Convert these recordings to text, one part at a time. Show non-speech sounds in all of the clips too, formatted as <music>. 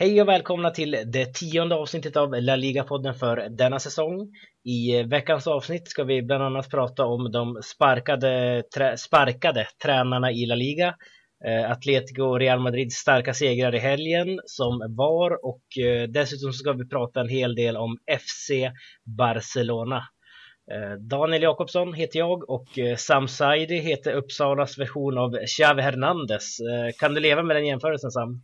Hej och välkomna till det tionde avsnittet av La Liga-podden för denna säsong. I eh, veckans avsnitt ska vi bland annat prata om de sparkade, trä, sparkade tränarna i La Liga. Eh, Atletico och Real Madrids starka segrar i helgen som var och eh, dessutom ska vi prata en hel del om FC Barcelona. Eh, Daniel Jakobsson heter jag och eh, Sam Saidi heter Uppsalas version av Xavi Hernandez. Eh, kan du leva med den jämförelsen Sam?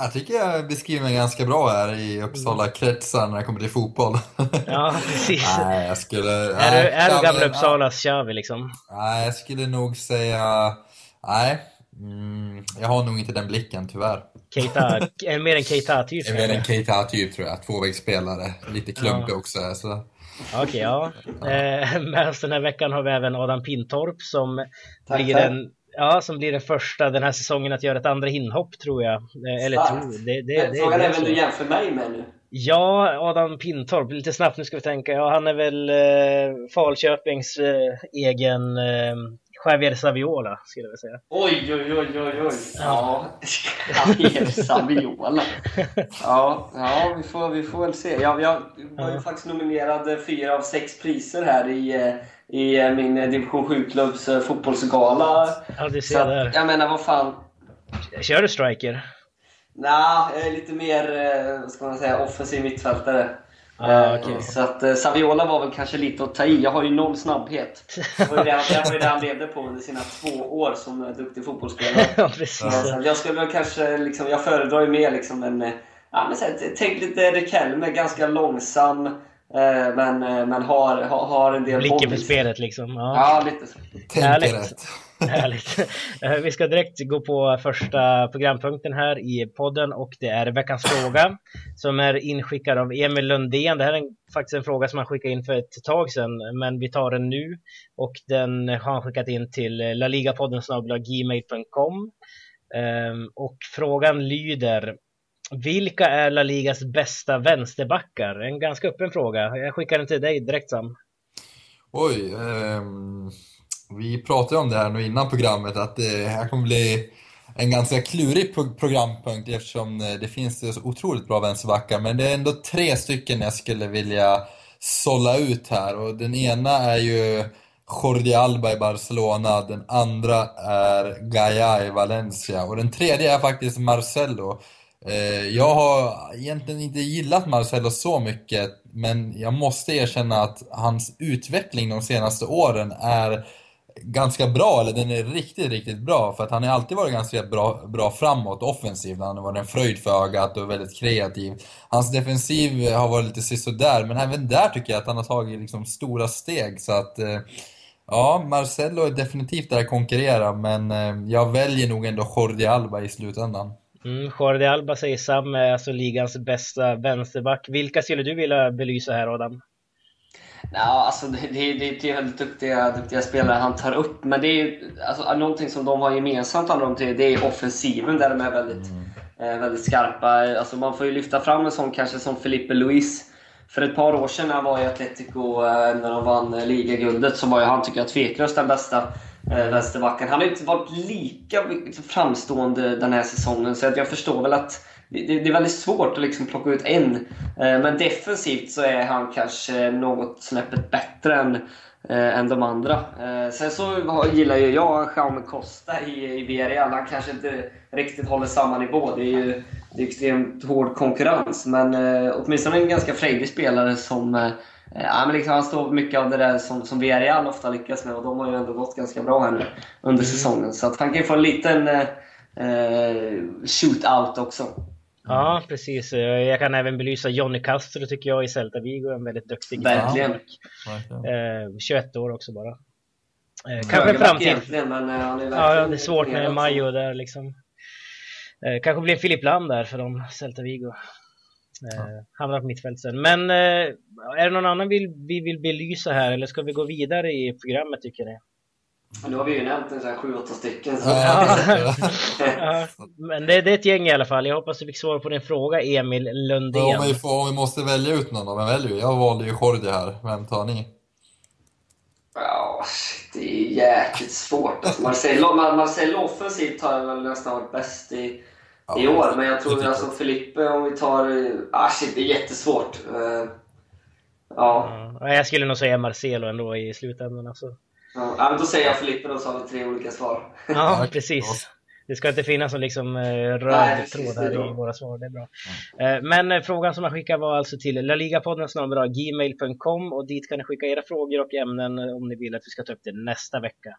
Jag tycker jag beskriver mig ganska bra här i Uppsala-kretsar när det kommer till fotboll. <laughs> Ja, precis. nej, jag skulle... Är du, är du gamla Uppsalas Xavi liksom? Nej, jag skulle nog säga... Nej, mm, jag har nog inte den blicken tyvärr. Keita, är <laughs> mer en Keita-typ? Är mer en Keita-typ tror jag, tvåvägsspelare. Lite klumpig ja. också. Så. Okej, okay, ja. Eh, <laughs> med oss den här veckan har vi även Adam Pintorp som Tack, blir en Ja, som blir den första den här säsongen att göra ett andra inhopp tror jag. Eh, eller tror, det, det, det, Frågan är vem du jämför mig med nu? Ja, Adam Pintorp. Lite snabbt nu ska vi tänka. Ja, han är väl eh, Falköpings eh, egen eh, Javier Saviola, skulle jag säga. Oj, oj, oj, oj, oj. Ja, <laughs> Javier Saviola. Ja, ja vi, får, vi får väl se. Jag, jag var ju ja. faktiskt nominerad fyra av sex priser här i eh, i eh, min eh, division 7-klubbs eh, fotbollsgala. Ja, du ser där. Jag menar, vad fan. Kör du striker? Nej, jag är lite mer, vad ska man säga, offensiv mittfältare. Ah, okay. Så att Saviola var väl kanske lite att ta i. Jag har ju noll snabbhet. Det var ju det, det, var ju det han levde på under sina två år som duktig fotbollsspelare. <laughs> ja, precis. Så jag skulle väl kanske, liksom, jag föredrar ju mer liksom en, ja men så här, tänk lite Riquelme, ganska långsam. Eh, men, eh, men har, har en del Blicken för spelet liksom. Ja, ja lite så. Tänker rätt. <laughs> Härligt. Eh, vi ska direkt gå på första programpunkten här i podden och det är veckans fråga som är inskickad av Emil Lundén. Det här är faktiskt en fråga som han skickade in för ett tag sedan men vi tar den nu och den har han skickat in till laligapodden gmail.com ehm, och frågan lyder vilka är La Ligas bästa vänsterbackar? En ganska öppen fråga. Jag skickar den till dig direkt Sam. Oj, eh, vi pratade om det här nu innan programmet att det här kommer bli en ganska klurig programpunkt eftersom eh, det finns så otroligt bra vänsterbackar. Men det är ändå tre stycken jag skulle vilja sålla ut här och den ena är ju Jordi Alba i Barcelona, den andra är Gaia i Valencia och den tredje är faktiskt Marcelo. Eh, jag har egentligen inte gillat Marcelo så mycket, men jag måste erkänna att hans utveckling de senaste åren är ganska bra, eller den är riktigt, riktigt bra. För att han har alltid varit ganska bra, bra framåt, offensivt. Han har varit en fröjd för ögat och väldigt kreativ. Hans defensiv har varit lite sisådär, men även där tycker jag att han har tagit liksom stora steg. Så att, eh, ja, Marcelo är definitivt där att konkurrera, men eh, jag väljer nog ändå Jordi Alba i slutändan. Mm, Jordi Alba säger Sam är alltså ligans bästa vänsterback. Vilka skulle du vilja belysa här Adam? Ja, alltså det, det, det är väldigt duktiga, duktiga spelare han tar upp, men det är alltså, någonting som de har gemensamt alla de tre, det är offensiven där de är väldigt, mm. eh, väldigt skarpa. Alltså man får ju lyfta fram en sån kanske som Felipe Luis. För ett par år sedan när han var i Atletico, eh, när de vann eh, ligaguldet, så var ju han, tycker jag, tveklöst den bästa Eh, vänsterbacken. Han har inte varit lika framstående den här säsongen, så jag förstår väl att det, är väldigt svårt att liksom plocka ut en. Eh, men defensivt så är han kanske något snäppet bättre än, eh, än de andra. Sen så gillar ju jag Jaume Costa i, i Villarreal. Han kanske inte riktigt håller samma nivå. Det är ju det är extremt hård konkurrens, men åtminstone en ganska frejdig spelare som Ja, men liksom, han står mycket av det där som, som Villarreal ofta lyckas med och de har ju ändå gått ganska bra här nu under mm. säsongen. Så att han kan ju få en liten eh, eh shootout också. Ja, precis. Jag kan även belysa Johnny Castro tycker jag i Celta Vigo, en väldigt duktig Verkligen. Eh, 21 år också bara. Eh, kanske framtid. Men, eh, han är ja, det är svårt med Majo där liksom. Eh, kanske blir en Filip Lam där för dem, Celta Vigo. Eh, ja. Hamnar på mittfält sen. Men eh, är det någon annan vi, vi vill belysa här eller ska vi gå vidare i programmet tycker ni? Nu har vi ju nämnt en sån här sju, åtta stycken. Så. Ja. <laughs> ja. Men det, det, är ett gäng i alla fall. Jag hoppas du fick svar på din fråga, Emil Lundén. Ja, om, vi får, om vi måste välja ut någon, vem väljer vi? Jag valde ju Jordi här. Vem tar ni? Ja, det är jäkligt svårt. Alltså Marcelo, Marcelo offensivt har väl nästan varit bäst i ja, i år. Men jag tror alltså Filippe, om vi tar... Ah shit, det är jättesvårt. Uh, ja. ja. Jag skulle nog säga Marcelo ändå i slutändan. Alltså. Ja, men då säger jag Filippe då så har vi tre olika svar. Ja, <laughs> <laughs> precis. Det ska inte finnas någon liksom eh, röd tråd här i våra svar, det är bra. Mm. Men eh, frågan som man skickade var alltså till laligapodden gmail.com och dit kan ni skicka era frågor och ämnen om ni vill att vi ska ta upp det nästa vecka.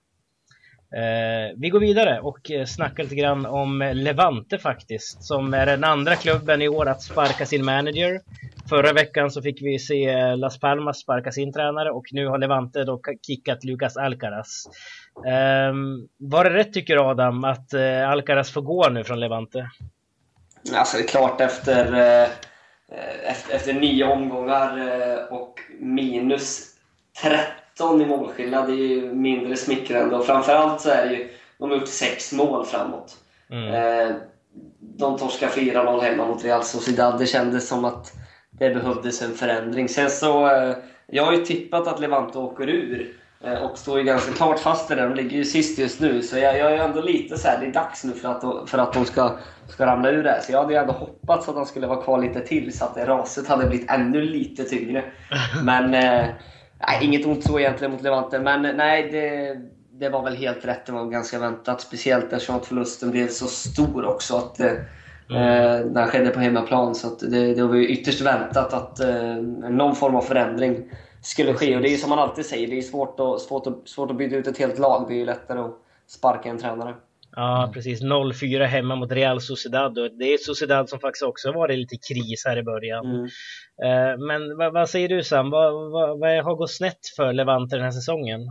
Eh, vi går vidare och eh, snackar lite grann om Levante faktiskt, som är den andra klubben i år att sparka sin manager. Förra veckan så fick vi se Las Palmas sparka sin tränare och nu har Levante då kickat Lucas Alcaraz. Ehm, var det rätt tycker Adam att eh, Alcaraz får gå nu från Levante? Alltså det är klart efter, efter, efter nio omgångar och minus 30 13 i målskillnad, det är ju mindre smickrande och framförallt så är det ju, de har gjort sex mål framåt. Mm. De torskar 4-0 hemma mot Real Sociedad. Det kändes som att det behövdes en förändring. Sen så, jag har ju tippat att Levante åker ur. Eh, och står ju ganska klart fast i det. De ligger ju sist just nu. Så jag, jag är ändå lite så här, det är dags nu för att, för att de ska, ska ramla ur det här. Så jag hade ju ändå hoppats att de skulle vara kvar lite till så att det raset hade blivit ännu lite tyngre. <laughs> Men, eh, nej, inget ont så egentligen mot Levante. Men nej, det, det var väl helt rätt. Det var ganska väntat. Speciellt eftersom att förlusten blev så stor också. Att, eh, Mm. Eh, när det skedde på hemmaplan. Så det, det var ju ytterst väntat att eh, någon form av förändring skulle ske. Och det är som man alltid säger, det är svårt att, svårt, att, svårt att byta ut ett helt lag. Det är ju lättare att sparka en tränare. Ja, precis. 0-4 hemma mot Real Sociedad. Och det är Sociedad som faktiskt också varit lite kris här i början. Mm. Eh, men vad, vad, säger du Sam? Vad, vad, vad har gått snett för Levante den här säsongen?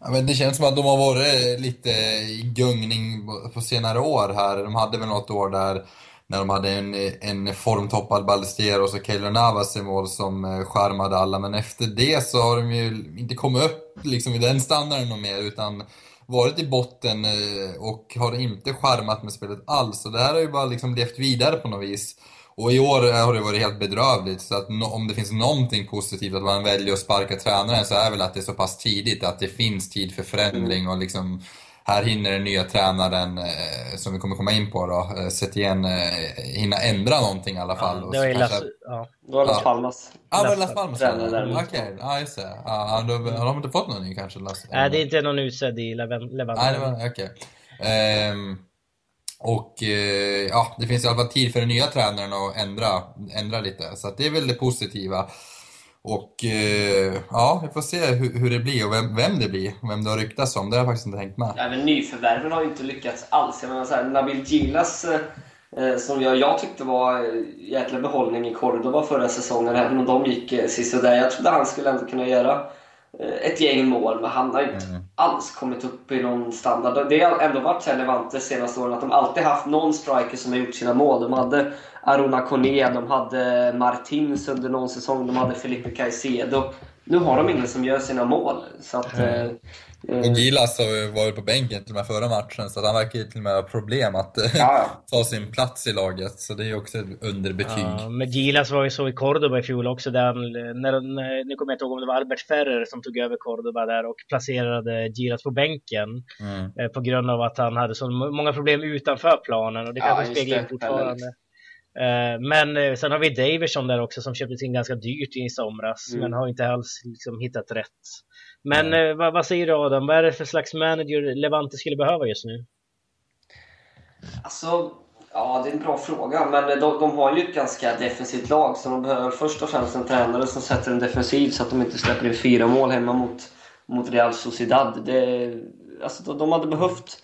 Ja, men det känns som att de har varit lite i gungning på senare år här. De hade väl något år där när de hade en, en formtoppad Ballesteros och Keylor Navas i mål som eh, skärmade alla. Men efter det så har de ju inte kommit upp liksom i den standarden något mer utan varit i botten eh, och har inte skärmat med spelet alls. Så det här har ju bara liksom levt vidare på något vis. Och i år eh, har det varit helt bedrövligt, så att om det finns någonting positivt att man väljer att sparka tränaren så är väl att det är så pass tidigt, att det finns tid för förändring och liksom här hinner den nya tränaren, eh, som vi kommer komma in på då, eh, Setien, eh, hinna ändra någonting i alla fall. Ja, det var Las, ja. Det var Las Palmas. Ja, det var Las Palmas. Okej, okay. ja just det. Då, har de inte fått någon ny kanske? Las, Nej, det är inte någon utsedd i Levante. Nej, okej. Okay. Um, och eh, ja, det finns i alla fall tid för den nya tränaren att ändra, ändra lite. Så det är väl det positiva. Och eh, ja, vi får se hur, hur det blir och vem, vem, det blir. Vem det har ryktats om. Det har jag faktiskt inte tänkt med. Ja, men nyförvärven har ju inte lyckats alls. Jag menar så här, Nabil Gilas, eh, eh, som jag, jag tyckte var eh, jäkla behållning i Cordoba förra säsongen, även om de gick eh, sisådär. Jag trodde han skulle ändå kunna göra ett gäng mål, men han har inte mm. alls kommit upp i någon standard. Det har ändå varit Levante de senaste åren att de alltid haft någon striker som har gjort sina mål. De hade Aruna Kone, de hade Martins under någon säsong, de hade Felipe Caicedo. Nu har de ingen som gör sina mål. Så att, mm. Mm. Och Gilas har ju på bänken till och med förra matchen, så han verkar ju till och med ha problem att eh, ja. <laughs> ta sin plats i laget. Så det är ju också ett underbetyg. Ja, men Gilas var ju så i Cordoba i fjol också. Där han, när, nu kommer jag inte ihåg om det var Albert Ferrer som tog över Cordoba där och placerade Gilas på bänken. Mm. Eh, på grund av att han hade så många problem utanför planen och det kanske ja, speglar in fortfarande. Eh, men sen har vi Davidson där också som köptes in ganska dyrt i somras mm. men har inte alls liksom hittat rätt. Men mm. vad, vad, säger du Adam? Vad är det för slags manager Levante skulle behöva just nu? Alltså, ja det är en bra fråga. Men de, de har ju ett ganska defensivt lag så de behöver först och främst en tränare som sätter en defensiv så att de inte släpper in fyra mål hemma mot, mot Real Sociedad. Det, alltså, de, de hade behövt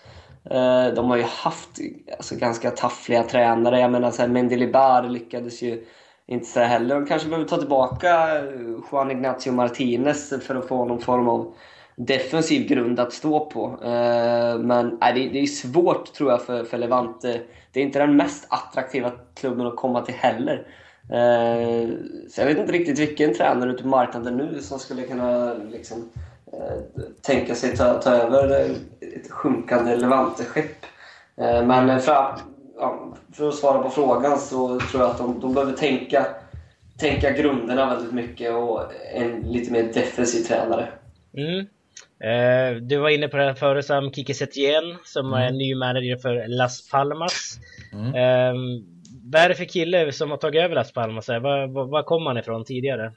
eh, de har ju haft alltså, ganska taffliga tränare. Jag menar, så här, Mendilibar lyckades ju inte så heller. De kanske behöver ta tillbaka eh, Juan Ignacio Martinez för att få någon form av defensiv grund att stå på. Eh, men det är svårt tror jag för, Levante. Det är inte den mest attraktiva klubben att komma till heller. Eh, så jag vet inte riktigt vilken tränare ute på marknaden nu som skulle kunna liksom, tänka sig ta, ta över ett sjunkande Levante-skepp. Men fram, för att svara på frågan så tror jag att de, de behöver tänka, tänka grunderna väldigt mycket och en lite mer defensiv tränare. Mm. Eh, du var inne på det här förut Sam, Kike Setien som mm. är ny manager för Las Palmas. Mm. Um, vad är det för kille som har tagit över Las Palmas? Var, var, var kom han ifrån tidigare?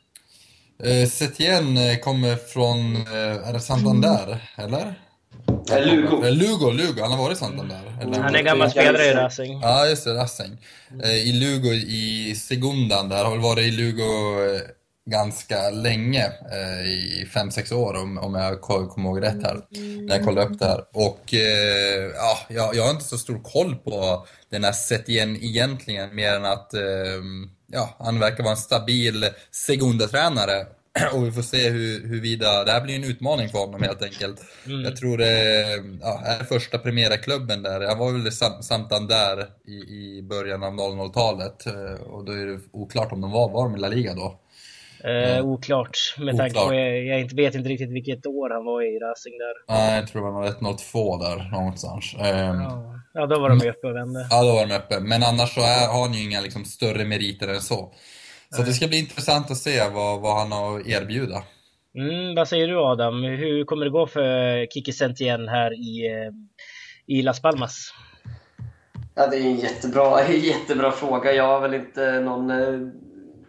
Uh, Setien kommer från, uh, är det Santander, eller? Lugo. Lugo, Lugo, han har varit i Santander. Eller? Han är gammal spelare i Racing. Ja, just det, Racing. I Lugo i Segundan där, har väl varit i Lugo ganska länge, eh, i 5-6 år om, om jag kommer ihåg rätt här, när jag kollade upp det här. Och eh, ja, jag, jag har inte så stor koll på den här Setien egentligen, mer än att eh, ja, han verkar vara en stabil Segunda-tränare. <clears throat> Och vi får se hur, huruvida det här blir en utmaning för honom helt enkelt. Mm. Jag tror det ja, är första Primera-klubben där. Han var väl i Santander i, i början av 00-talet. Och då är det oklart om de var, var de i La Liga då. Eh, oklart med tanke på jag, jag inte, vet inte riktigt vilket år han var i Racing där. Nej, jag tror det var 102 där någonstans. Eh, ja. ja, då var de uppe och vände. Ja, då var de uppe. Men annars så är, har han ju inga liksom, större meriter än så. Så det ska bli intressant att se vad, vad han har att erbjuda. Mm, vad säger du Adam? Hur kommer det gå för Kiki Sentien här i, eh, i Las Palmas? Ja, det är en jättebra, <laughs> jättebra fråga. Jag har väl inte någon eh,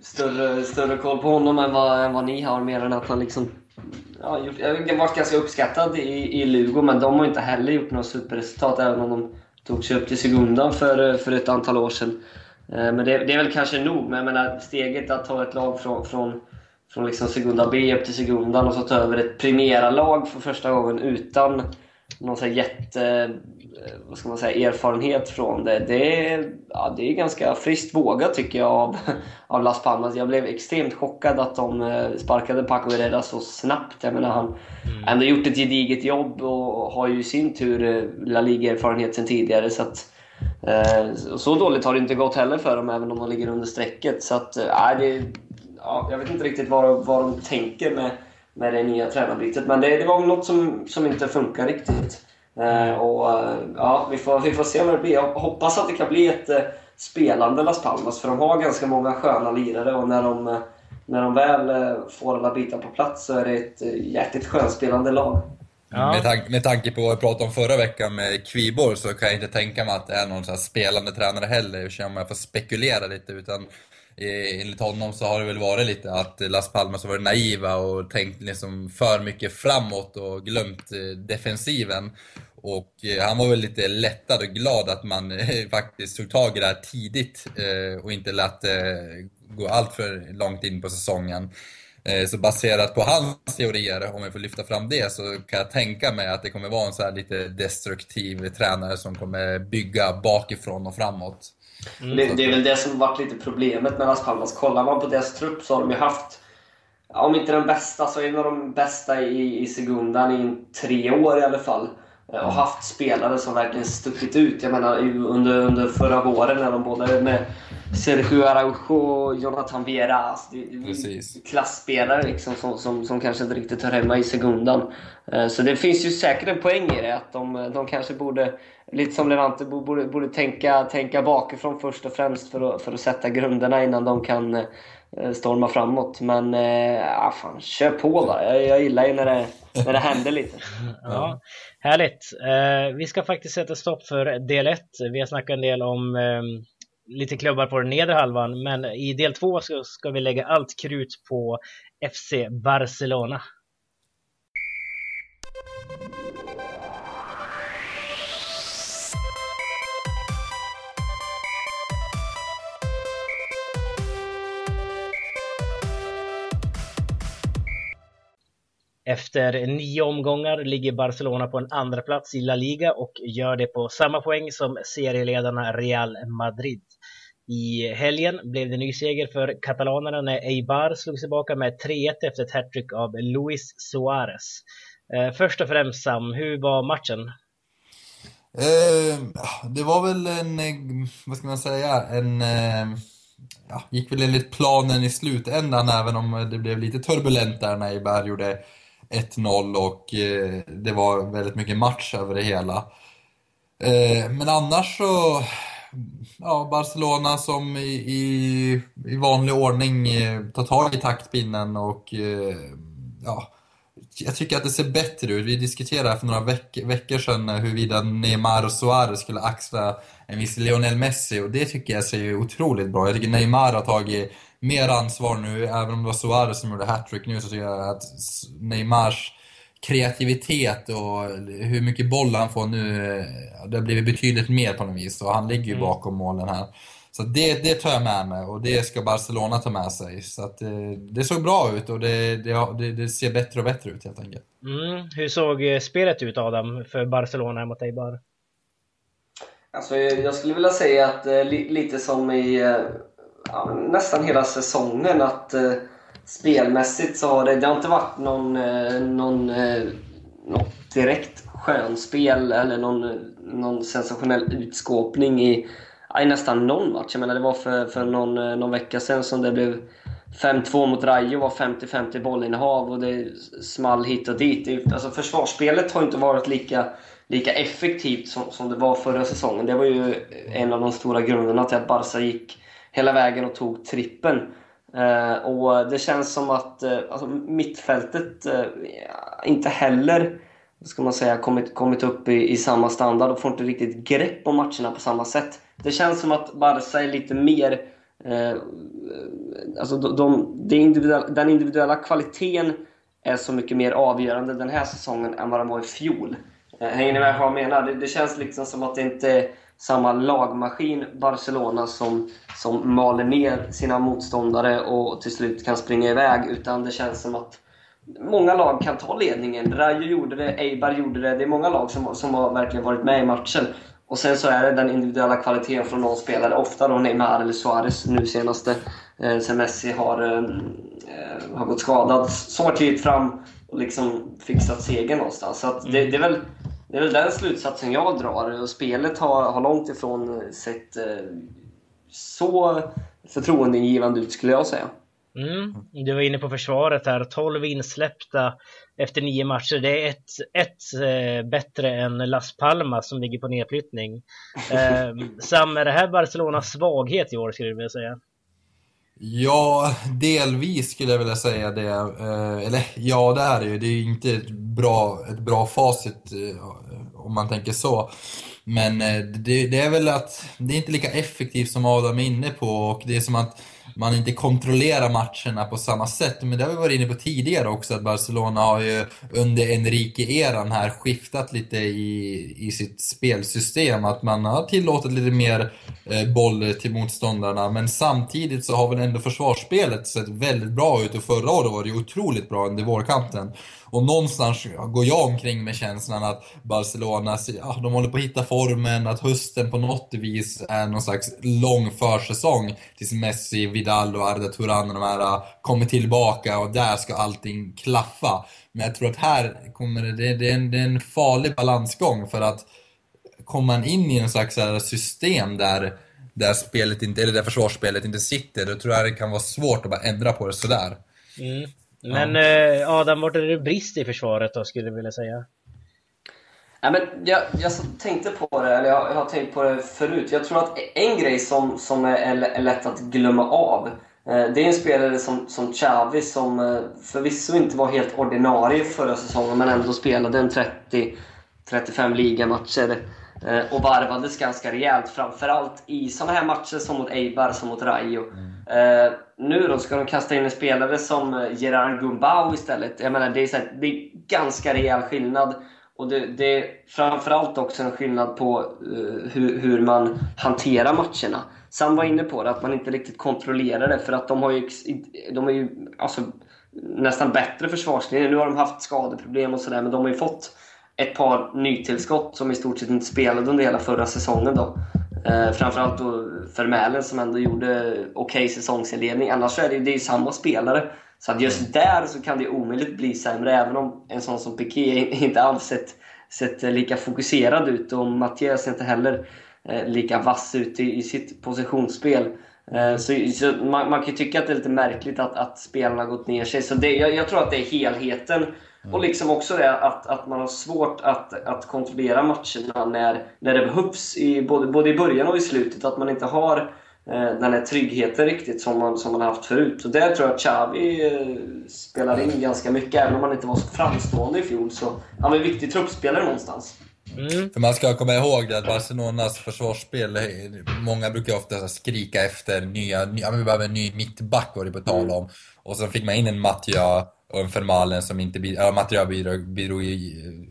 större, större koll på honom än vad, än vad ni har, mer än att han liksom ja, har varit ganska uppskattad i, i Lugo, men de har inte heller gjort några superresultat, även om de tog sig upp till Segundan för, för ett antal år sedan. Eh, men det, det är väl kanske nog, men jag menar, steget att ta ett lag från, från, från liksom Segunda B upp till Segundan och så ta över ett Primera-lag för första gången utan någon så jätte Eh, vad ska man säga, erfarenhet från det. Det är, ja, det är ganska friskt vågat tycker jag av, <laughs> av Las Palmas. Jag blev extremt chockad att de eh, sparkade Paco Herrera så snabbt. Jag menar, han mm. ändå gjort ett gediget jobb och har ju i sin tur La Liga-erfarenhet sen tidigare. Så, att, Eh, så dåligt har det inte gått heller för dem, även om de ligger under strecket. Så att, äh, det, ja, jag vet inte riktigt vad, vad de tänker med, med det nya tränarbytet, men det, det var något som, som inte funkar riktigt. Eh, och, eh, ja, vi, får, vi får se vad det blir. Jag hoppas att det kan bli ett eh, spelande Las Palmas, för de har ganska många sköna lirare och när de, när de väl får alla bitar på plats så är det ett jäkligt skönspelande lag. Ja. Med, tanke, med tanke på vad jag pratade om förra veckan med Kvibor så kan jag inte tänka mig att det är någon så spelande tränare heller, om jag får spekulera lite. Utan enligt honom så har det väl varit lite att Las Palmas har varit naiva och tänkt liksom för mycket framåt och glömt eh, defensiven. Och eh, han var väl lite lättad och glad att man eh, <laughs> faktiskt tog tag i det här tidigt och inte lät det gå allt för långt in på säsongen. Så baserat på hans teorier, om jag får lyfta fram det, så kan jag tänka mig att det kommer vara en så här lite destruktiv tränare som kommer bygga bakifrån och framåt. Mm. Det, det, är väl det som varit lite problemet med Las Palmas. Kollar man på deras trupp så har de ju haft, om inte den bästa, så en av de bästa i, i Segundan i tre år i alla fall. Eh, och haft spelare som verkligen stuckit ut. Jag menar under, under förra våren när de både med Sergio Araujo och Jonathan Viera. Alltså, klassspelare liksom, som, som, som kanske inte riktigt hör hemma i segundan. Eh, så det finns ju säkert en poäng i det. Att de, de kanske borde, lite som Levante, borde, borde tänka, tänka bakifrån först och främst för att, för att sätta grunderna innan de kan eh, storma framåt. Men ja, fan, kör på bara. Jag, jag gillar ju när det, när det händer lite. <laughs> Ja. Härligt! Eh, vi ska faktiskt sätta stopp för del 1. Vi har snackat en del om eh, lite klubbar på den nedre halvan, men i del två ska, ska vi lägga allt krut på FC Barcelona. Efter nio omgångar ligger Barcelona på en andra plats i La Liga och gör det på samma poäng som serieledarna Real Madrid. I helgen blev det ny seger för katalanerna när Eibar slog tillbaka med 3-1 efter ett hattrick av Luis Suarez. Eh, först och främst Sam, hur var matchen? Eh, det var väl en, eh, vad ska man säga, en... Eh, ja, gick väl enligt planen i slutändan även om det blev lite turbulent där när Eibar gjorde 1-0 och eh, det var väldigt mycket match över det hela. Eh, men annars så, ja, Barcelona som i, i, i vanlig ordning eh, tar tag i taktpinnen och eh, ja, jag tycker att det ser bättre ut. Vi diskuterade för några veck veckor sedan huruvida Neymar och Suarez skulle axla en viss Lionel Messi och det tycker jag ser otroligt bra. Jag tycker Neymar har tagit mer ansvar nu, även om det var Suarez som gjorde hattrick nu så tycker jag att Neymars kreativitet och hur mycket boll han får nu, det har blivit betydligt mer på något vis och han ligger ju mm. bakom målen här. Så det, det tar jag med mig och det ska Barcelona ta med sig. Så att det, eh, det såg bra ut och det, det, det, ser bättre och bättre ut helt enkelt. Mm. Hur såg eh, spelet ut Adam för Barcelona mot Eibar? Alltså, jag skulle vilja säga att eh, lite som i ja, nästan hela säsongen att spelmässigt så har det, det har inte varit någon, eh, någon, eh, något direkt skönspel eller någon, någon sensationell utskåpning i i nästan någon match. Jag menar, det var för, för någon, eh, någon vecka sedan som det blev 5-2 mot Rayo var 50-50 bollinnehav och det small hit och dit. Alltså försvarsspelet har inte varit lika, lika effektivt som, som det var förra säsongen. Det var ju en av de stora grunderna till att Barca gick hela vägen och tog trippen. Eh, och det känns som att eh, alltså, mittfältet eh, inte heller ska man säga, kommit, kommit upp i, i samma standard och får inte riktigt grepp om matcherna på samma sätt. Det känns som att Barca är lite mer... Eh, alltså de, de, individuella, den individuella kvaliteten är så mycket mer avgörande den här säsongen än vad den var i fjol. Eh, hänger ni med vad jag menar? Det, det, känns liksom som att det inte är samma lagmaskin Barcelona som, som maler ner sina motståndare och till slut kan springa iväg. Utan det känns som att många lag kan ta ledningen. Rayo gjorde det, Eibar gjorde det. Det är många lag som, som har verkligen varit med i matchen. Och sen så är det den individuella kvaliteten från någon spelare. Ofta då Neymar eller Suarez nu senaste. Eh, sen Messi har, eh, eh har gått skadad. Som har klivit fram och liksom fixat segern någonstans. Så det, det, är väl, det är väl den slutsatsen jag drar. Och spelet har, har långt ifrån sett eh, så förtroendeingivande ut skulle jag säga. Mm. Du var inne på försvaret här, 12 insläppta efter nio matcher. Det är ett, ett eh, bättre än Las Palmas som ligger på nedflyttning. <laughs> Eh, Sam, är det här Barcelonas svaghet i år skulle du vilja säga? Ja, delvis skulle jag vilja säga det. Eh, eller ja, det är det ju. Det är inte ett bra, ett bra facit eh, om man tänker så. Men eh, det, det, är väl att det är inte lika effektivt som Adam är inne på och det är som att man inte kontrollerar matcherna på samma sätt. Men det har vi varit inne på tidigare också, att Barcelona har ju under Enrique-eran här skiftat lite i, i sitt spelsystem. Att man har tillåtit lite mer eh, boll till motståndarna. Men samtidigt så har väl ändå försvarsspelet sett väldigt bra ut och förra året var det ju otroligt bra under vårkanten. Och någonstans går jag omkring med känslan att Barcelona, ja, de håller på att hitta formen, att hösten på något vis är någon slags lång försäsong tills Messi, Vidal och Arda Turan och de här äh, kommer tillbaka och där ska allting klaffa. Men jag tror att här kommer det, det, är, en, det är en farlig balansgång för att kommer man in i en slags system där där spelet inte, eller där försvarsspelet inte sitter, då tror jag det kan vara svårt att bara ändra på det sådär. Mm. Men ja. Eh, Adam, vart är det brist i försvaret då, skulle du vilja säga? Ja, men jag, jag tänkte på det, eller jag, jag, har tänkt på det förut. Jag tror att en grej som, som är, är lätt att glömma av, eh, det är en spelare som, som Xavi som eh, förvisso inte var helt ordinarie förra säsongen, men ändå spelade en 30-35 ligamatcher och varvades ganska rejält. Framförallt i sådana här matcher som mot Eibar, som mot Rayo. Mm nu då ska de kasta in en spelare som eh, Gerard Gumbau istället. Jag menar, det är, så här, det är ganska rejäl skillnad. Och det, det, är framförallt också en skillnad på uh, hur, hur, man hanterar matcherna. Sam var inne på det, att man inte riktigt kontrollerar det. För att de har ju, de har ju alltså, nästan bättre försvarslinje. Nu har de haft skadeproblem och sådär, men de har ju fått ett par nytillskott som i stort sett inte spelade under hela förra säsongen. Då. Eh, framförallt då Vermälen som ändå gjorde okej okay säsongsinledning. Annars så är det, det är samma spelare. Så att just där så kan det omöjligt bli sämre, även om en sån som Piqué <laughs> inte alls sett, sett lika fokuserad ut. Och Mattias inte heller eh, lika vass ut i, i sitt positionsspel. Eh, så, så man, man, kan ju tycka att det är lite märkligt att, att spelarna har gått ner sig. Så det, jag, jag tror att det är helheten Mm. Och liksom också det att, att man har svårt att, att kontrollera matcherna när, när det behövs, i, både, både i början och i slutet. Att man inte har den här tryggheten riktigt som man, som man haft förut. Och där tror jag att Xavi eh, spelar in ganska mycket, även om han inte var så framstående i fjol. Så han var en viktig truppspelare någonstans. Mm. För man ska komma ihåg det att Barcelonas försvarsspel, många brukar ofta skrika efter nya, ja men vi behöver en ny mittback var det på tal om. Och så fick man in en Mattia och en Fermalen som inte bidrog, ja, Mattia bidrog, bidrog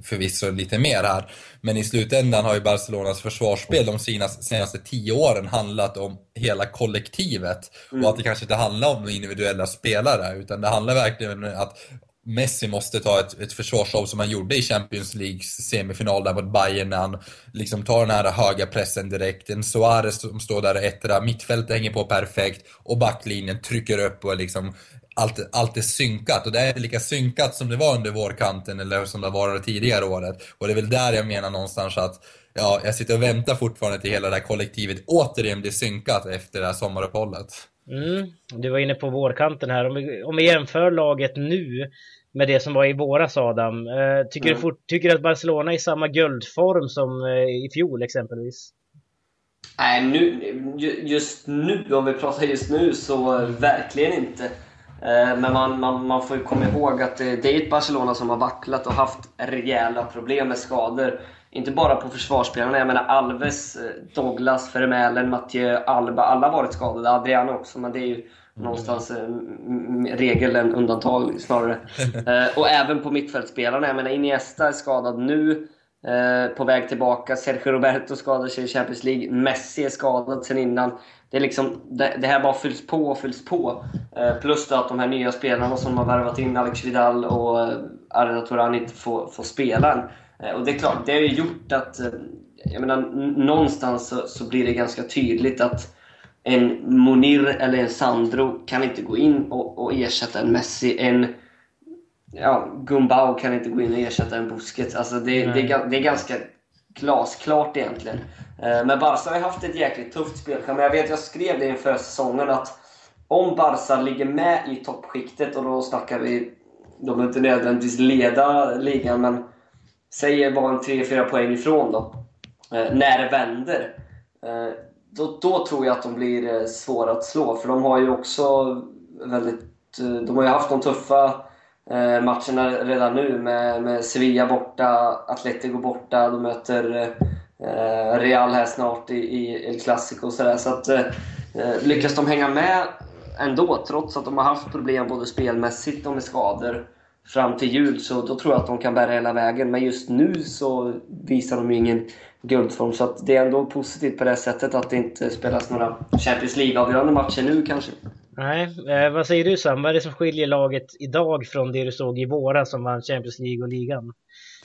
förvisso lite mer här. Men i slutändan har ju Barcelonas försvarsspel de senaste, senaste tio åren handlat om hela kollektivet. Mm. Och att det kanske inte handlar om individuella spelare, utan det handlar verkligen om att Messi måste ta ett, ett försvarsjobb som han gjorde i Champions Leagues semifinal där mot Bayern när han liksom tar den här höga pressen direkt. En Suarez som står där och ettra, mittfältet hänger på perfekt och backlinjen trycker upp och liksom allt, allt är synkat. Och det är lika synkat som det var under vårkanten eller som det var det tidigare året. Och det är väl där jag menar någonstans att ja, jag sitter och väntar fortfarande till hela det här kollektivet återigen blir synkat efter det här sommaruppehållet. Mm, du var inne på vårkanten här. Om vi, om vi jämför laget nu med det som var i våras Adam. Eh, tycker, mm. du fort, tycker du att Barcelona är i samma guldform som eh, i fjol exempelvis? Nej, nu, just nu, om vi pratar just nu, så verkligen inte. Eh, men man, man, man får ju komma ihåg att det är ett Barcelona som har vacklat och haft rejäla problem med skador. Inte bara på försvarsspelarna, jag menar Alves, Douglas, Vermeulen, Mathieu, Alba, alla har varit skadade. Adriano också, men det är ju någonstans eh, regel än undantag snarare. <laughs> eh, och även på mittfältsspelarna. Jag menar Iniesta är skadad nu. Eh, på väg tillbaka. Sergio Roberto skadade sig i Champions League. Messi är skadad sen innan. Det, är liksom, det, det här bara fylls på och fylls på. Eh, plus att de här nya spelarna som har värvat in, Alex Vidal och eh, Arda Turan, inte får, får spela än. Eh, och det är klart, det har ju gjort att... Eh, jag menar, någonstans så, så blir det ganska tydligt att en Monir eller en Sandro kan inte gå in och, och ersätta en Messi. En ja, Gumbau kan inte gå in och ersätta en Busquets. Alltså det, det, är, det är ganska glasklart egentligen. Eh, men Barca har ju haft ett jäkligt tufft spelschema. Jag vet, jag skrev det inför säsongen att om Barca ligger med i toppskiktet, och då snackar vi, de behöver inte nödvändigtvis leda ligan, men säger bara en 3-4 poäng ifrån då, eh, när det vänder. Eh, då, då tror jag att de blir svåra att slå. För de har ju också väldigt... De har ju haft de tuffa matcherna redan nu med, med Sevilla borta, Atletico borta, de möter Real här snart i, i El Clasico och sådär. Så att lyckas de hänga med ändå, trots att de har haft problem både spelmässigt och med skador fram till jul, så då tror jag att de kan bära hela vägen. Men just nu så visar de ju ingen guldform. Så att det är ändå positivt på det sättet att det inte spelas några Champions League-avgörande matcher nu kanske. Nej, eh, vad säger du Sam? Vad är det som skiljer laget idag från det du såg i våras som vann Champions League och ligan?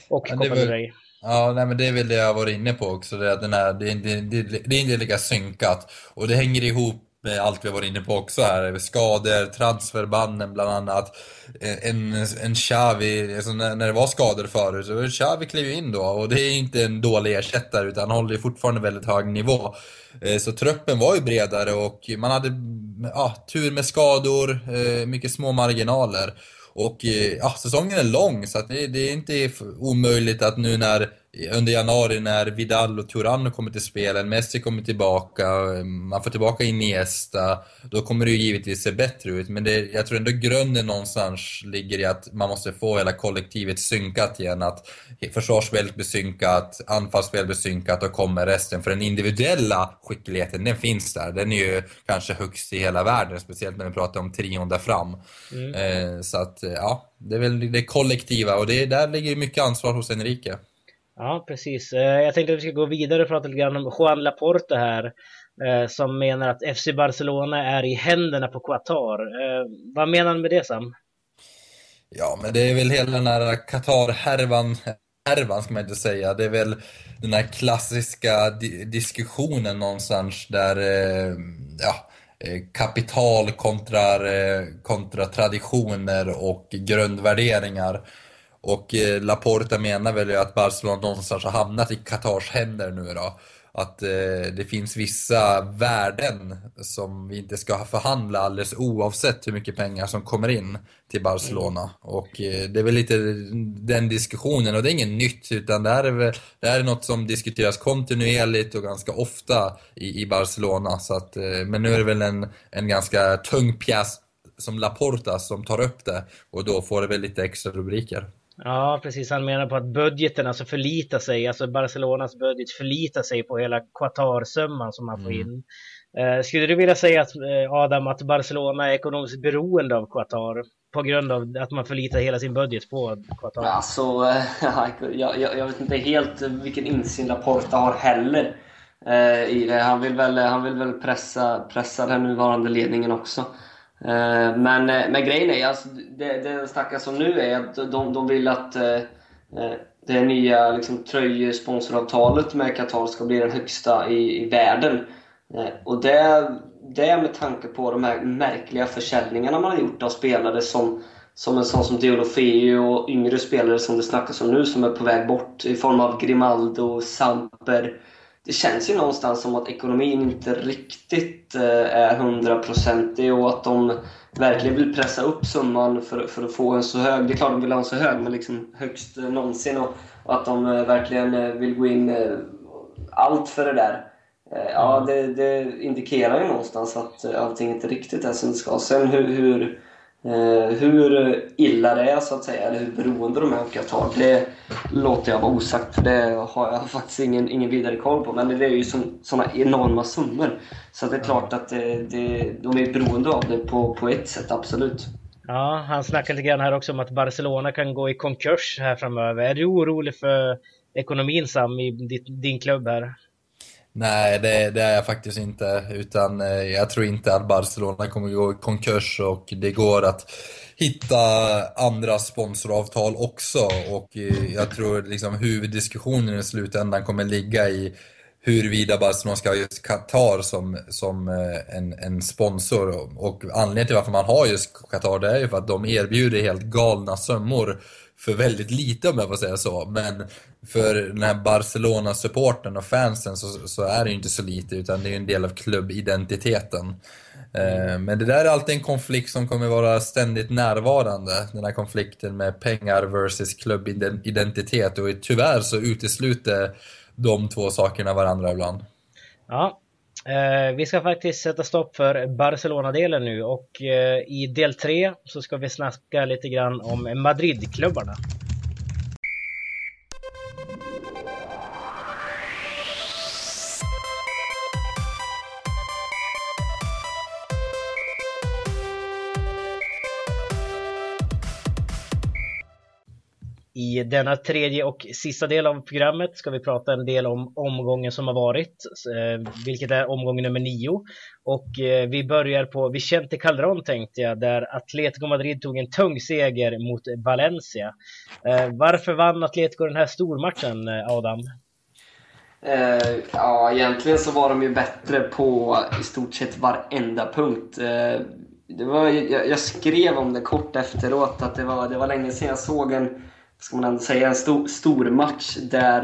Och ja, Copa del Rey? Ja, nej, men det är väl det jag var inne på också. Det, att den här, det, det, det, det är inte lika synkat. Och det hänger ihop med allt vi har varit inne på också här. Skador, transferbanden bland annat. Eh, en, en Xavi, alltså när, när det var skador förut, så Xavi klev in då och det är inte en dålig ersättare utan han håller fortfarande väldigt hög nivå. Eh, så truppen var ju bredare och man hade ja, tur med skador, eh, mycket små marginaler. Och eh, ja, säsongen är lång så att det, det är inte omöjligt att nu när under januari när Vidal och Turan kommer till spelen, Messi kommer tillbaka, man får tillbaka Iniesta, då kommer det ju givetvis se bättre ut. Men det, jag tror ändå grunden någonstans ligger i att man måste få hela kollektivet synkat igen. Att försvarsspelet blir synkat, anfallsspelet blir synkat och kommer resten. För den individuella skickligheten, den finns där. Den är ju kanske högst i hela världen, speciellt när vi pratar om trion där fram. Mm. Eh, så att, ja, det är väl det kollektiva och det, där ligger mycket ansvar hos Enrique. Ja, precis. Eh, jag tänkte att vi ska gå vidare och prata lite grann om Juan Laporte här. Eh, som menar att FC Barcelona är i händerna på Qatar. Eh, vad menar han med det Sam? Ja, men det är väl hela den här Qatar-härvan, härvan ska man inte säga. Det är väl den här klassiska di diskussionen någonstans där, ja, kapital kontra, kontra traditioner och grundvärderingar. Och eh, Laporta menar väl att Barcelona någonstans har hamnat i Qatars händer nu då. att eh, det finns vissa värden som vi inte ska förhandla alldeles oavsett hur mycket pengar som kommer in till Barcelona. Mm. Och eh, det är väl lite den diskussionen och det är inget nytt utan det här är, väl, det här är något som diskuteras kontinuerligt och ganska ofta i, i Barcelona. Så att, eh, men nu är det väl en, en ganska tung pjäs som Laporta som tar upp det och då får det väl lite extra rubriker. Ja, precis. Han menar på att budgeten alltså förlitar sig, alltså Barcelonas budget förlitar sig på hela Qatar-summan som man får mm. in. Eh, skulle du vilja säga att, eh, Adam, att Barcelona är ekonomiskt beroende av Qatar på grund av att man förlitar hela sin budget på Qatar? Alltså, eh, <laughs> jag, jag, jag, vet inte helt vilken insyn Laporta har heller eh, i det. Han vill väl, han vill väl pressa, pressa den nuvarande ledningen också. Eh, men, eh, men grejen är, alltså, det, det snackas om nu är att de, de vill att eh, eh, det nya liksom, tröjsponsoravtalet med Qatar ska bli den högsta i, i världen. Och det, det är med tanke på de här märkliga försäljningarna man har gjort av spelare som, som en sån som Deulofeu och yngre spelare som det snackas om nu som är på väg bort i form av Grimaldo, Samper det känns ju någonstans som att ekonomin inte riktigt eh, är hundraprocentig och att de verkligen vill pressa upp summan för, för att få en så hög, det är klart de vill ha en så hög, men liksom högst någonsin och, och att de eh, verkligen eh, vill gå in allt för det där. Ja, mm. det, det indikerar ju någonstans att allting inte riktigt är som det ska. Sen hur, hur Eh, Eh, hur illa det är så att säga, eller hur beroende de är av Qatar, det låter jag vara osagt för det har jag <laughs> faktiskt ingen, ingen vidare koll på. Men det är ju sådana enorma summor. Så det är klart att det, det, de är beroende av det på, på ett sätt, absolut. Ja, han snackar lite grann här också om att Barcelona kan gå i konkurs här framöver. Är du orolig för ekonomin Sam i din klubb här? Nej, det, det, är jag faktiskt inte. Utan eh, jag tror inte att Barcelona kommer gå i konkurs och det går att hitta andra sponsoravtal också. Och eh, jag tror liksom huvuddiskussionen i slutändan kommer ligga i huruvida Barcelona ska ha just Qatar som, som eh, en, en sponsor. Och anledningen till varför man har just Qatar det är ju för att de erbjuder helt galna sömmor för väldigt lite om jag får säga så. Men för den här Barcelona-supporten och fansen så, så, är det ju inte så lite utan det är ju en del av klubbidentiteten. Eh, men det där är alltid en konflikt som kommer vara ständigt närvarande. Den här konflikten med pengar versus klubbidentitet och tyvärr så utesluter de två sakerna varandra ibland. Ja, Eh, vi ska faktiskt sätta stopp för Barcelona-delen nu och eh, i del 3 så ska vi snacka lite grann om Madrid-klubbarna. I denna tredje och sista del av programmet ska vi prata en del om omgången som har varit, eh, vilket är omgång nummer nio. Och eh, vi börjar på Vicente Calderon tänkte jag, där Atletico Madrid tog en tung seger mot Valencia. Eh, varför vann Atletico den här stormatchen, Adam? Eh, ja, egentligen så var de ju bättre på i stort sett varenda punkt. Eh, det var, jag, jag, skrev om det kort efteråt, att det var, det var länge sedan jag såg en ska man ändå säga, en stor, stor match där,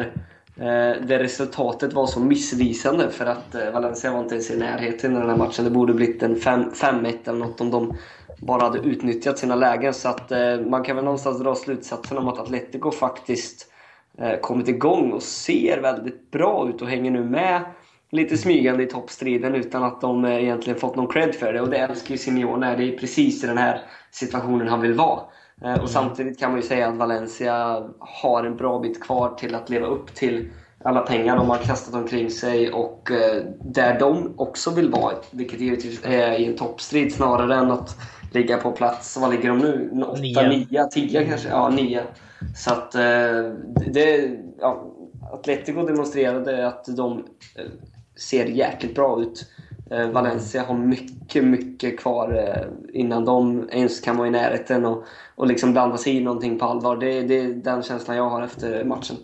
eh, där resultatet var så missvisande för att eh, Valencia var inte ens i närheten i den här matchen. Det borde blivit en 5-1 eller något om de bara hade utnyttjat sina lägen. Så att eh, man kan väl någonstans dra slutsatsen om att Atletico faktiskt eh, kommit igång och ser väldigt bra ut och hänger nu med lite smygande i toppstriden utan att de eh, egentligen fått någon cred för det. Och det älskar ju Simeone. Det är precis i den här situationen han vill vara. Eh, och mm. samtidigt kan man ju säga att Valencia har en bra bit kvar till att leva upp till alla pengar de har kastat omkring sig och eh, där de också vill vara, vilket givetvis är i en toppstrid snarare än att ligga på plats, vad ligger de nu? 8, 9, 10 kanske? Ja, 9. Så att eh, det, ja, Atletico demonstrerade att de ser jäkligt bra ut. Valencia har mycket, mycket kvar innan de ens kan vara i närheten. Och och liksom blanda sig i någonting på allvar. Det, det är den känslan jag har efter matchen.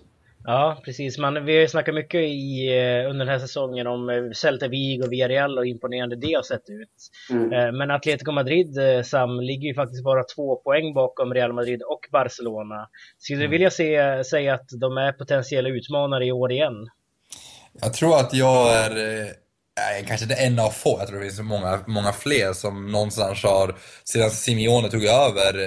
Ja, precis. Man, vi har ju snackat mycket i, eh, under den här säsongen om eh, Celta Vigo och Villarreal och imponerande det har sett ut. Mm. Eh, men Atletico Madrid, Sam, ligger ju faktiskt bara två poäng bakom Real Madrid och Barcelona. Skulle du mm. vilja se, säga att de är potentiella utmanare i år igen? Jag tror att jag är eh, Nej, kanske inte en av få, jag tror det finns många, många fler som någonstans har, sedan Simeone tog över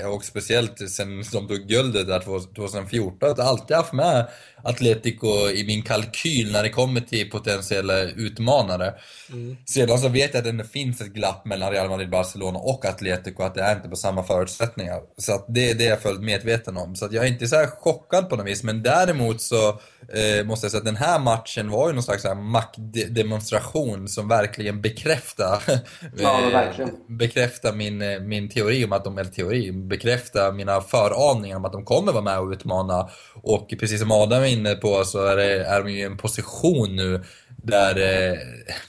eh, och speciellt sen de tog guldet där 2014, alltid haft med Atletico i min kalkyl när det kommer till potentiella utmanare. Mm. Sedan så vet jag att det finns ett glapp mellan Real Madrid, Barcelona och Atletico, att det är inte på samma förutsättningar. Så att det, det är jag fullt medveten om. Så att jag är inte så här chockad på något vis, men däremot så eh, måste jag säga att den här matchen var ju någon slags maktdemonstration som verkligen bekräftar <laughs> ja, verkligen. bekräfta min, eh, min teori om att de, eller teori, bekräfta mina föraningar om att de kommer vara med och utmana. Och precis som Adam är inne på så är, det, är de ju i en position nu där, eh,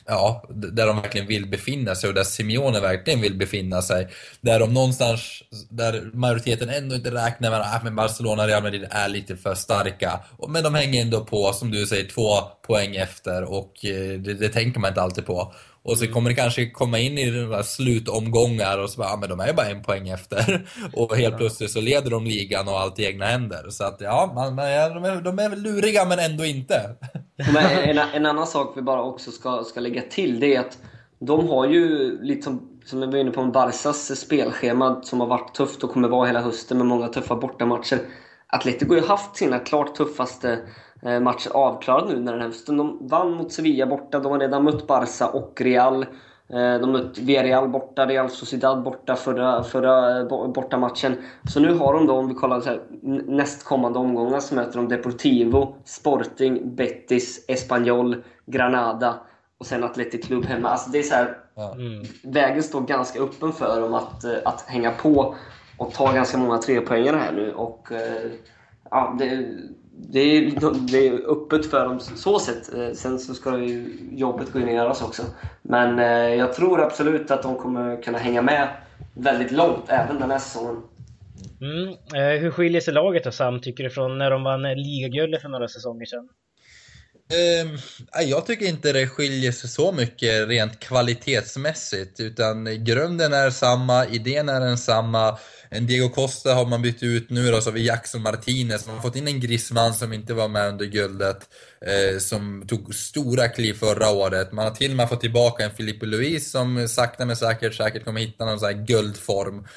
ja, där de verkligen vill befinna sig och där Simeone verkligen vill befinna sig. Där de någonstans, där majoriteten ändå inte räknar med ah, att Barcelona och Real Madrid är lite för starka. Men de hänger ändå på, som du säger, två poäng efter och eh, det, det tänker man inte alltid på. Och så kommer det kanske komma in i slutomgångar och så bara, ja, men de är ju bara en poäng efter. <laughs> Och helt plötsligt så leder de ligan och allt i egna händer. Så att ja, man, de, är, de är väl luriga men ändå inte. <laughs> En, en annan sak vi bara också ska, ska lägga till det är att de har ju lite som, som vi var inne på Barsas spelschema som har varit tufft och kommer vara hela hösten med många tuffa bortamatcher. Atletico har ju haft sina klart tuffaste Eh, match avklarad nu när den här hösten. De vann mot Sevilla borta, de har redan mött Barca och Real. Eh, de mött Villarreal borta, Real Sociedad borta förra, förra eh, bortamatchen. Så nu har de då, om vi kollar så här, nästkommande omgångar, så möter de Deportivo, Sporting, Betis, Espanyol, Granada och sen Athletic Club hemma. Alltså det är så här, mm. Vägen står ganska öppen för dem att, att hänga på och ta ganska många trepoängare här nu. Och, ja, det, det är, det är öppet för dem så sett. Eh, sen så ska ju jobbet gå in och göras också. Men eh, jag tror absolut att de kommer kunna hänga med väldigt långt även den här säsongen. Mm. Eh, hur skiljer sig laget då Sam, tycker du, från när de vann ligaguldet för några säsonger sedan? Um, jag tycker inte det skiljer sig så mycket rent kvalitetsmässigt utan grunden är samma, idén är densamma. En Diego Costa har man bytt ut nu då, så har vi Jackson Martinez. Man har fått in en Griezmann som inte var med under guldet, eh, som tog stora kliv förra året. Man har till och med fått tillbaka en Filipe Luis som sakta men säkert säkert kommer hitta någon sån här guldform.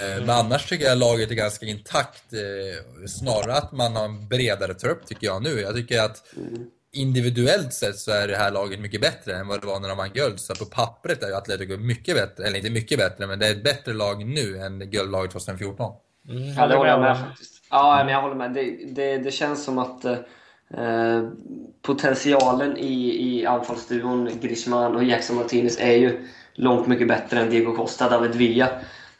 Eh, mm. Men annars tycker jag laget är ganska intakt. Eh, snarare att man har en bredare trupp tycker jag nu. Jag tycker att mm individuellt sett så är det här laget mycket bättre än vad det var när de vann guld. Så på pappret är ju Atletico mycket bättre, eller inte mycket bättre, men det är ett bättre lag nu än guldlaget 2014. Mm, ja, det håller jag med faktiskt. Ja, men jag håller med. Det, det, det känns som att eh, potentialen i, i anfallsduon Griezmann och Jackson Martinez är ju långt mycket bättre än Diego Costa, David Villa.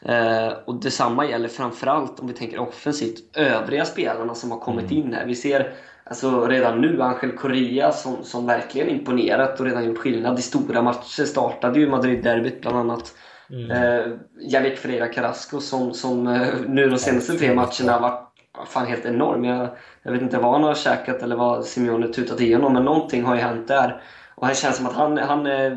Eh, och detsamma gäller framförallt om vi tänker offensivt, övriga spelarna som har kommit mm. in här. Vi ser Alltså redan nu, Angel Correa som, som verkligen imponerat och redan gjort skillnad i stora matcher. Startade ju Madrid-derbyt bland annat. Mm. Eh, Yannick Ferreira Carrasco som, som eh, nu de senaste tre matcherna har varit fan helt enorm. Jag, jag vet inte vad han har käkat eller vad Simeone tutat i honom, men någonting har ju hänt där. Och det känns som att han, han eh,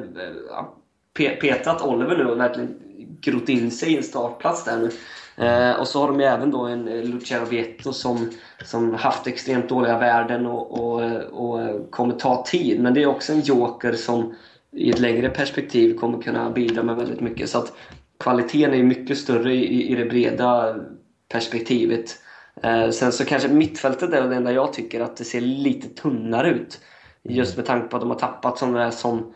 petat Oliver nu och verkligen grott in sig i en startplats där nu. Eh, och så har de ju även då en eh, Luciano Vietto som, som haft extremt dåliga värden och, och, och kommer ta tid. Men det är också en joker som i ett längre perspektiv kommer kunna bidra med väldigt mycket. Så att kvaliteten är mycket större i, i det breda perspektivet. Eh, sen så kanske mittfältet är det enda jag tycker att det ser lite tunnare ut. Just med tanke på att de har tappat sådana där som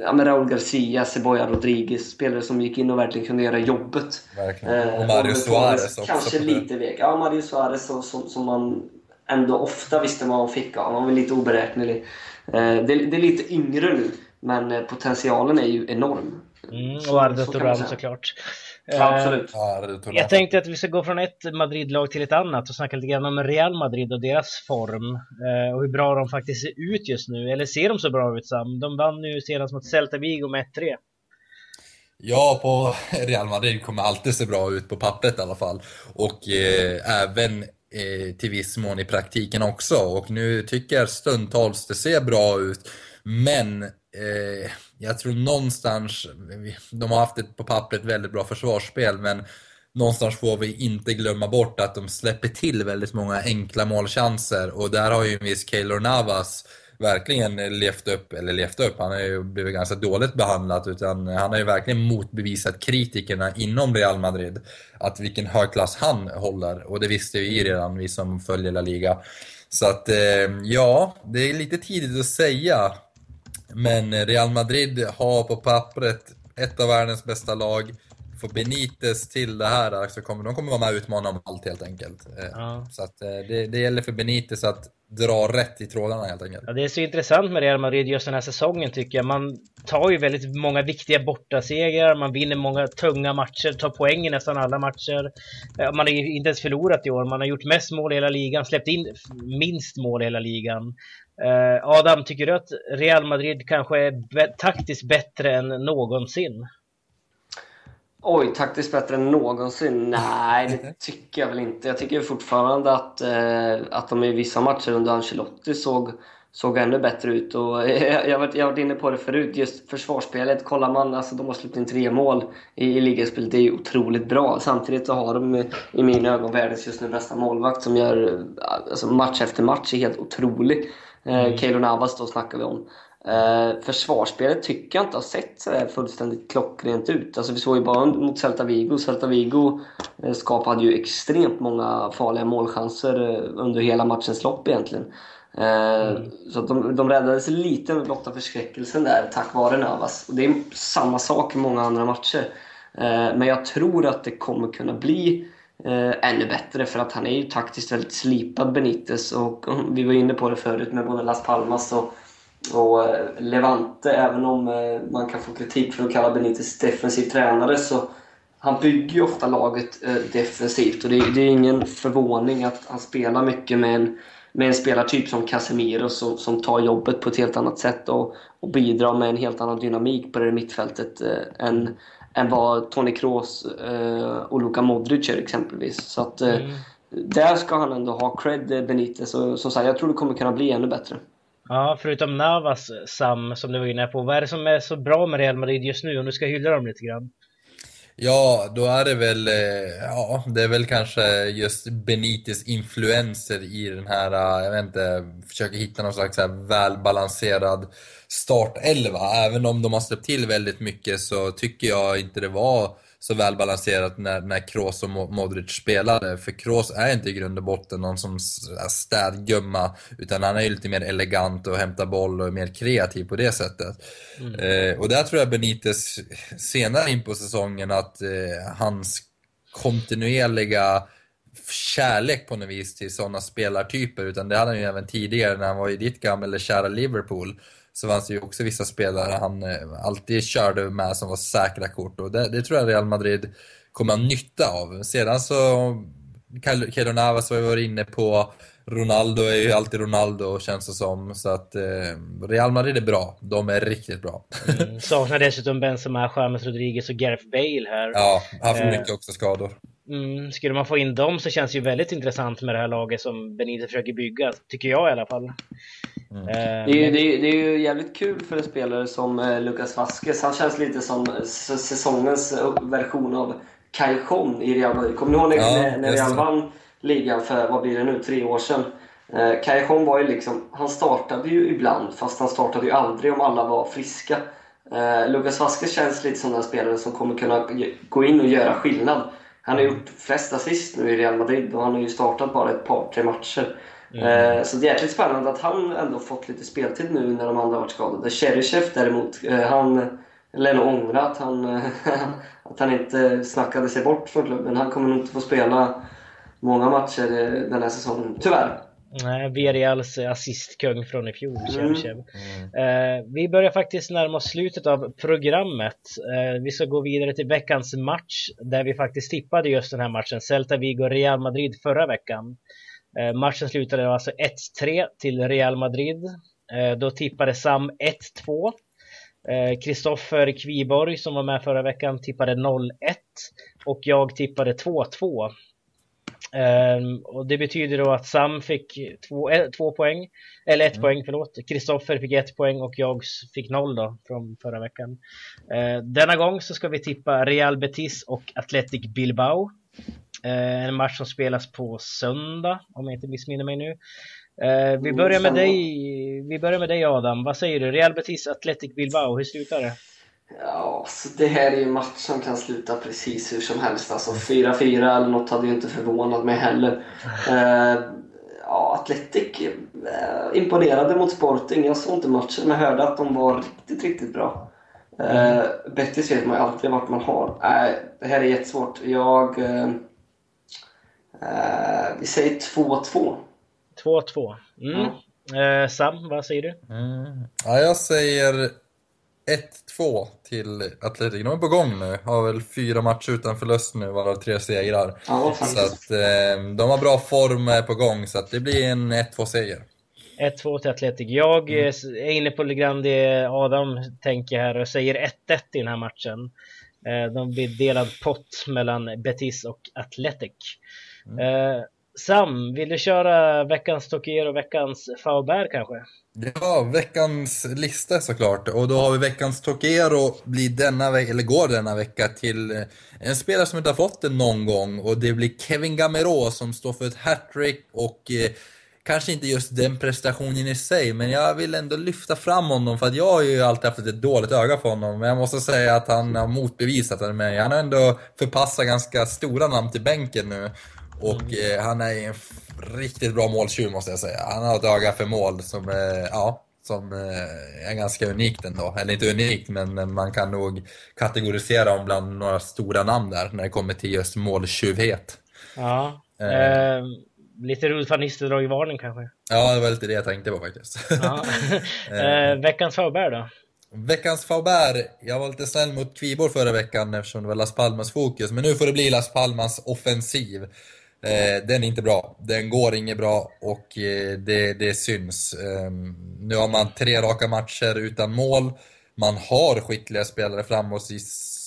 ja, men Raúl Garcia, Cebolla Rodriguez, spelare som gick in och verkligen kunde göra jobbet. Verkligen. Eh, och Mario Suarez också. Kanske lite vek. Ja, Mario Suarez som, som, som man ändå ofta visste vad man fick av. Han var lite oberäknelig. Eh, det, det, är lite yngre nu, men eh, potentialen är ju enorm. Mm, och Arda Turan såklart. Ja, absolut. Jag tänkte att vi ska gå från ett Madrid-lag till ett annat och snacka lite grann om Real Madrid och deras form eh, och hur bra de faktiskt ser ut just nu. Eller ser de så bra ut Sam? De vann nu senast mot Celta Vigo med 1-3. Ja, på <laughs> Real Madrid kommer alltid se bra ut på pappret i alla fall. Och eh, även eh, till viss mån i praktiken också. Och nu tycker jag stundtals det ser bra ut. Men eh, jag tror någonstans, de har haft ett på pappret väldigt bra försvarsspel, men någonstans får vi inte glömma bort att de släpper till väldigt många enkla målchanser. Och där har ju en viss Keylor Navas verkligen levt upp, eller levt upp, han har ju blivit ganska dåligt behandlad utan han har ju verkligen motbevisat kritikerna inom Real Madrid att vilken hög klass han håller. Och det visste ju vi redan, vi som följer La Liga. Så att eh, ja, det är lite tidigt att säga men Real Madrid har på pappret ett av världens bästa lag får Benitez till det här så kommer de kommer vara med och utmana om allt helt enkelt. Eh, ja. Så att det, det gäller för Benitez att dra rätt i trådarna helt enkelt. Ja, det är så intressant med Real Madrid just den här säsongen tycker jag. Man tar ju väldigt många viktiga bortasegrar, man vinner många tunga matcher, tar poäng i nästan alla matcher. Man har inte ens förlorat i år, man har gjort mest mål i hela ligan, släppt in minst mål i hela ligan. Eh, Adam, tycker du att Real Madrid kanske är taktiskt bättre än någonsin? Oj, taktiskt bättre än någonsin? Nej, det tycker jag väl inte. Jag tycker fortfarande att, eh, att de i vissa matcher under Ancelotti såg, såg ännu bättre ut. Och eh, <laughs> jag, jag, varit, jag har varit inne på det förut, just försvarsspelet. Kollar man, alltså de har släppt in tre mål i, i ligaspel. Det är otroligt bra. Samtidigt så har de i mina ögon världens just nu bästa målvakt som gör eh, alltså match efter match är helt otrolig. Eh, mm. Keylor Navas då snackar vi om. Eh, försvarsspelet tycker jag inte har sett så fullständigt klockrent ut. Alltså vi såg ju bara mot Celta Vigo. Celta Vigo eh, skapade ju extremt många farliga målchanser eh, under hela matchens lopp egentligen. Mm. Så de, de räddade sig lite med blotta förskräckelsen där tack vare Navas. Och det är samma sak i många andra matcher. Men jag tror att det kommer kunna bli eh, ännu bättre för att han är ju taktiskt väldigt slipad Benitez och vi var inne på det förut med både Las Palmas och och eh, Levante, även om eh, man kan få kritik för att kalla Benitez defensiv tränare, så han bygger ju ofta laget eh, defensivt. Och det är, det är ingen förvåning att han spelar mycket med en, med en spelartyp som Casemiro som, som tar jobbet på ett helt annat sätt och, och bidrar med en helt annan dynamik på det mittfältet eh, än, än vad Toni Kroos eh, och Luka Modric gör exempelvis. Så att, eh, mm. Där ska han ändå ha cred, Benitez. Och som sagt, jag tror det kommer kunna bli ännu bättre. Ja, förutom Navas, Sam, som du var inne på. Vad är det som är så bra med Real Madrid just nu, om du ska hylla dem lite grann? Ja, då är det väl, eh, ja, det är väl kanske just Benites influenser i den här, eh, jag vet inte, försöker hitta någon slags här välbalanserad startelva. Även om de har släppt till väldigt mycket så tycker jag inte det var så välbalanserat när, när Kroos och Modric spelade. För Kroos är inte i grund och botten någon som städgumma, utan han är ju lite mer elegant och hämtar boll och är mer kreativ på det sättet. Mm. Eh, och där tror jag Benitez senare in på säsongen att eh, hans kontinuerliga kärlek på något vis till sådana spelartyper, utan det hade han ju även tidigare när han var i ditt gamla kära Liverpool så fanns det ju också vissa spelare han eh, alltid körde med som var säkra kort och det, det tror jag Real Madrid kommer ha nytta av. Sedan så, Keylor Navas har vi varit inne på, Ronaldo är ju alltid Ronaldo känns det som. Så att eh, Real Madrid är bra. De är riktigt bra. Mm, saknar dessutom Benzema, James Rodriguez och Gareth Bale här. Ja, haft eh, mycket också skador. Mm, skulle man få in dem så känns det ju väldigt intressant med det här laget som Benito försöker bygga, tycker jag i alla fall. Mm. Eh, det, är, det, är, det är ju jävligt kul för en spelare som eh, Lucas Vasquez. Han känns lite som säsongens version av Cajon i Real Madrid. Kommer ni ihåg när, ja, när Real vann ligan för, vad blir det nu, tre år sedan? Eh, Cajon var ju liksom, han startade ju ibland, fast han startade ju aldrig om alla var friska. Eh, Lucas Vasquez känns lite som den spelare som kommer kunna gå in och göra skillnad. Han har gjort flest assist nu i Real Madrid och han har ju startat bara ett par, tre matcher. Mm. Eh, så det är jäkligt spännande att han ändå fått lite speltid nu när de andra varit skadade. Cheryshev däremot, eh, han lär nog ångra att han, <laughs> att han inte snackade sig bort från klubben. Han kommer nog inte få spela många matcher den här säsongen, tyvärr. Nej, Villarreals assistkung från i fjol, mm. mm. Eh, vi börjar faktiskt närma oss slutet av programmet. Eh, vi ska gå vidare till veckans match där vi faktiskt tippade just den här matchen, Celta Vigo-Real Madrid förra veckan. Eh, matchen slutade alltså 1-3 till Real Madrid. Eh, då tippade Sam 1-2. Kristoffer Kviborg som var med förra veckan tippade 0-1 och jag tippade 2-2. Um, och det betyder då att Sam fick två, två poäng, eller ett mm. poäng förlåt. Kristoffer fick ett poäng och jag fick noll då från förra veckan. Denna gång så ska vi tippa Real Betis och Athletic Bilbao. Uh, en match som spelas på söndag om jag inte missminner mig nu. Eh, vi, börjar med dig, vi börjar med dig Adam. Vad säger du? Real Betis Athletic Bilbao, hur slutar det? Ja, så det här är ju en match som kan sluta precis hur som helst. Alltså 4-4 eller något hade ju inte förvånat mig heller. Eh, ja, Atletic eh, imponerade mot Sporting. Jag såg inte matchen men hörde att de var riktigt, riktigt bra. Eh, Betis vet man ju alltid vart man har. Eh, det här är jättesvårt. Jag... Eh, eh vi säger 2-2. 2-2. Mm. Mm. Eh, Sam, vad säger du? Mm. Ja, jag säger 1-2 till Atletic. De är på gång nu. Har väl fyra matcher utan förlust nu, varav tre segrar. Ja, så att eh, de har bra form är på gång, så att det blir en 1-2-seger. 1-2 till Atletic. Jag mm. är inne på lite grann det Adam tänker här och säger 1-1 i den här matchen. Eh, de blir delad pott mellan Betis och Atletic. Mm. Eh, Sam, vill du köra veckans Tokier och veckans Faubert kanske? Ja, veckans lista såklart. Och då har vi veckans Tokero blir denna vecka, eller går denna vecka till eh, en spelare som inte har fått den någon gång och det blir Kevin Gamero som står för ett hattrick och eh, kanske inte just den prestationen i sig, men jag vill ändå lyfta fram honom för att jag har ju alltid haft ett dåligt öga för honom. Men jag måste säga att han har motbevisat det med. Han har ändå förpassat ganska stora namn till bänken nu. Och mm. eh, han är en riktigt bra måltjuv måste jag säga. Han har ett öga för mål som, eh, ja, som eh, är ganska unikt ändå. Eller inte unikt, men man kan nog kategorisera honom bland några stora namn där när det kommer till just måltjuvhet. Ja. Eh. eh lite Ulf van Nistelrooy-varning kanske? Ja, det var lite det jag tänkte på faktiskt. Ja. <laughs> <laughs> eh, veckans Faubert då? Veckans Faubert, jag var lite snäll mot Kvibor förra veckan eftersom det var Las Palmas fokus, men nu får det bli Las Palmas offensiv. Eh, den är inte bra. Den går inget bra och eh, det, det syns. Eh, nu har man tre raka matcher utan mål. Man har skickliga spelare framåt,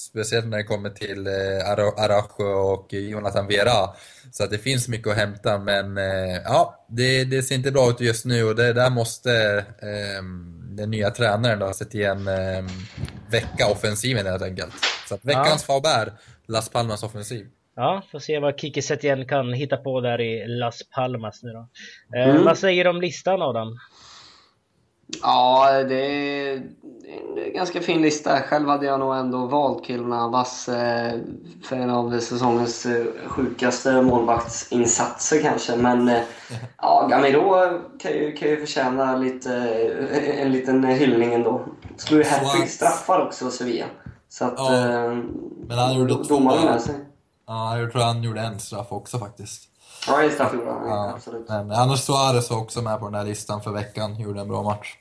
speciellt när det kommer till eh, Arajo och Jonathan Vera. Så att det finns mycket att hämta, men ja, det, det, ser inte bra ut just nu och det där måste ehm, den nya tränaren då se till en ehm, vecka offensiven helt enkelt. Så att veckans ja. Faubert, Las Palmas offensiv. Ja, får se vad Kiki Setien kan hitta på där i Las Palmas nu då. Eh, mm. Vad säger du om listan Adam? Ja, det är en ganska fin lista. Själv hade jag nog ändå valt Kiruna Vass eh, för en av säsongens eh, sjukaste målvaktsinsatser kanske. Men eh, ja, Gamiro kan ju, kan ju förtjäna lite, en liten hyllning ändå. Slog ju hattrick straffar också, Sevilla. Så att ja, men han gjorde domaren med sig. Ja, jag tror han gjorde en straff också faktiskt. Ja, en straff gjorde han, ja, absolut. Men Anders Suarez var också med på den här listan för veckan, gjorde en bra match.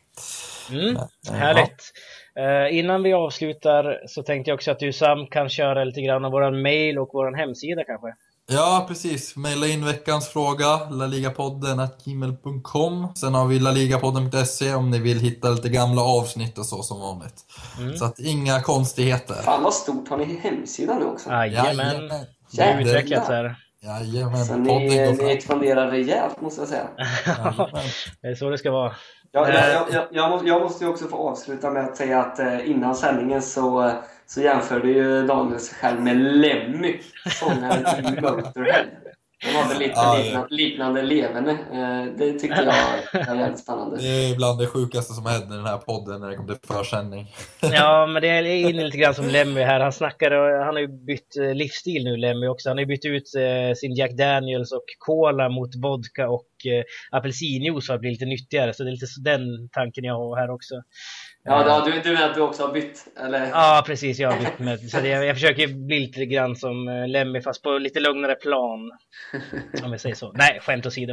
Mm, härligt. Ja. Uh, innan vi avslutar så tänkte jag också att du Sam kan köra lite grann av våran mail och våran hemsida kanske? Ja, precis. Maila in veckans fråga, laligapodden gmail.com. Sen har vi laligapodden.se om ni vill hitta lite gamla avsnitt och så som vanligt. Mm. Så att inga konstigheter. Fan vad stort, har ni hemsida nu också? Jajamän. Det utvecklats här. Jajamän, så ni, ni expanderar rejält måste jag säga. det är så det ska vara. Ja, jag, jag, jag, måste, jag måste ju också få avsluta med att säga att eh, innan sändningen så så jämförde ju Daniel sig själv med Lemmy, sångaren i <laughs> Motorhead. De hade lite ja, liknande, liknande leverne. Eh, det tyckte jag var jävligt spännande. Det är bland det sjukaste som hände i den här podden när det kom till försändning. <laughs> Ja, men det är inne lite grann som Lemmy här. Han snackar och han har ju bytt eh, livsstil nu, Lemmy också. Han har ju bytt ut eh, sin Jack Daniels och Cola mot vodka och apelsinjuice för att bli lite nyttigare. Så det är lite den tanken jag har här också. Ja, ja du, du menar att du också har bytt? Eller? Ja, precis. Jag har bytt med. Så det, jag försöker bli lite grann som eh, Lemmy fast på lite lugnare plan. Om jag säger så. Nej, skämt åsido.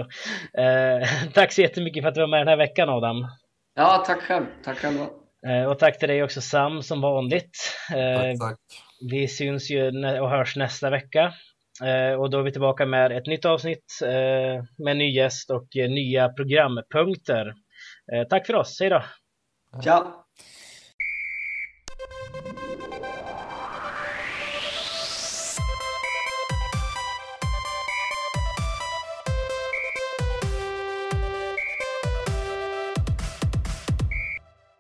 Eh, <laughs> tack så jättemycket för att du var med den här veckan Adam. Ja, tack själv. Tack själv. Eh, och tack till dig också Sam som vanligt. Eh, tack, tack. Vi syns ju och hörs nästa vecka. Eh, och då är vi tillbaka med ett nytt avsnitt eh, med ny gäst och nya programpunkter. tack för oss. Hej då! 行。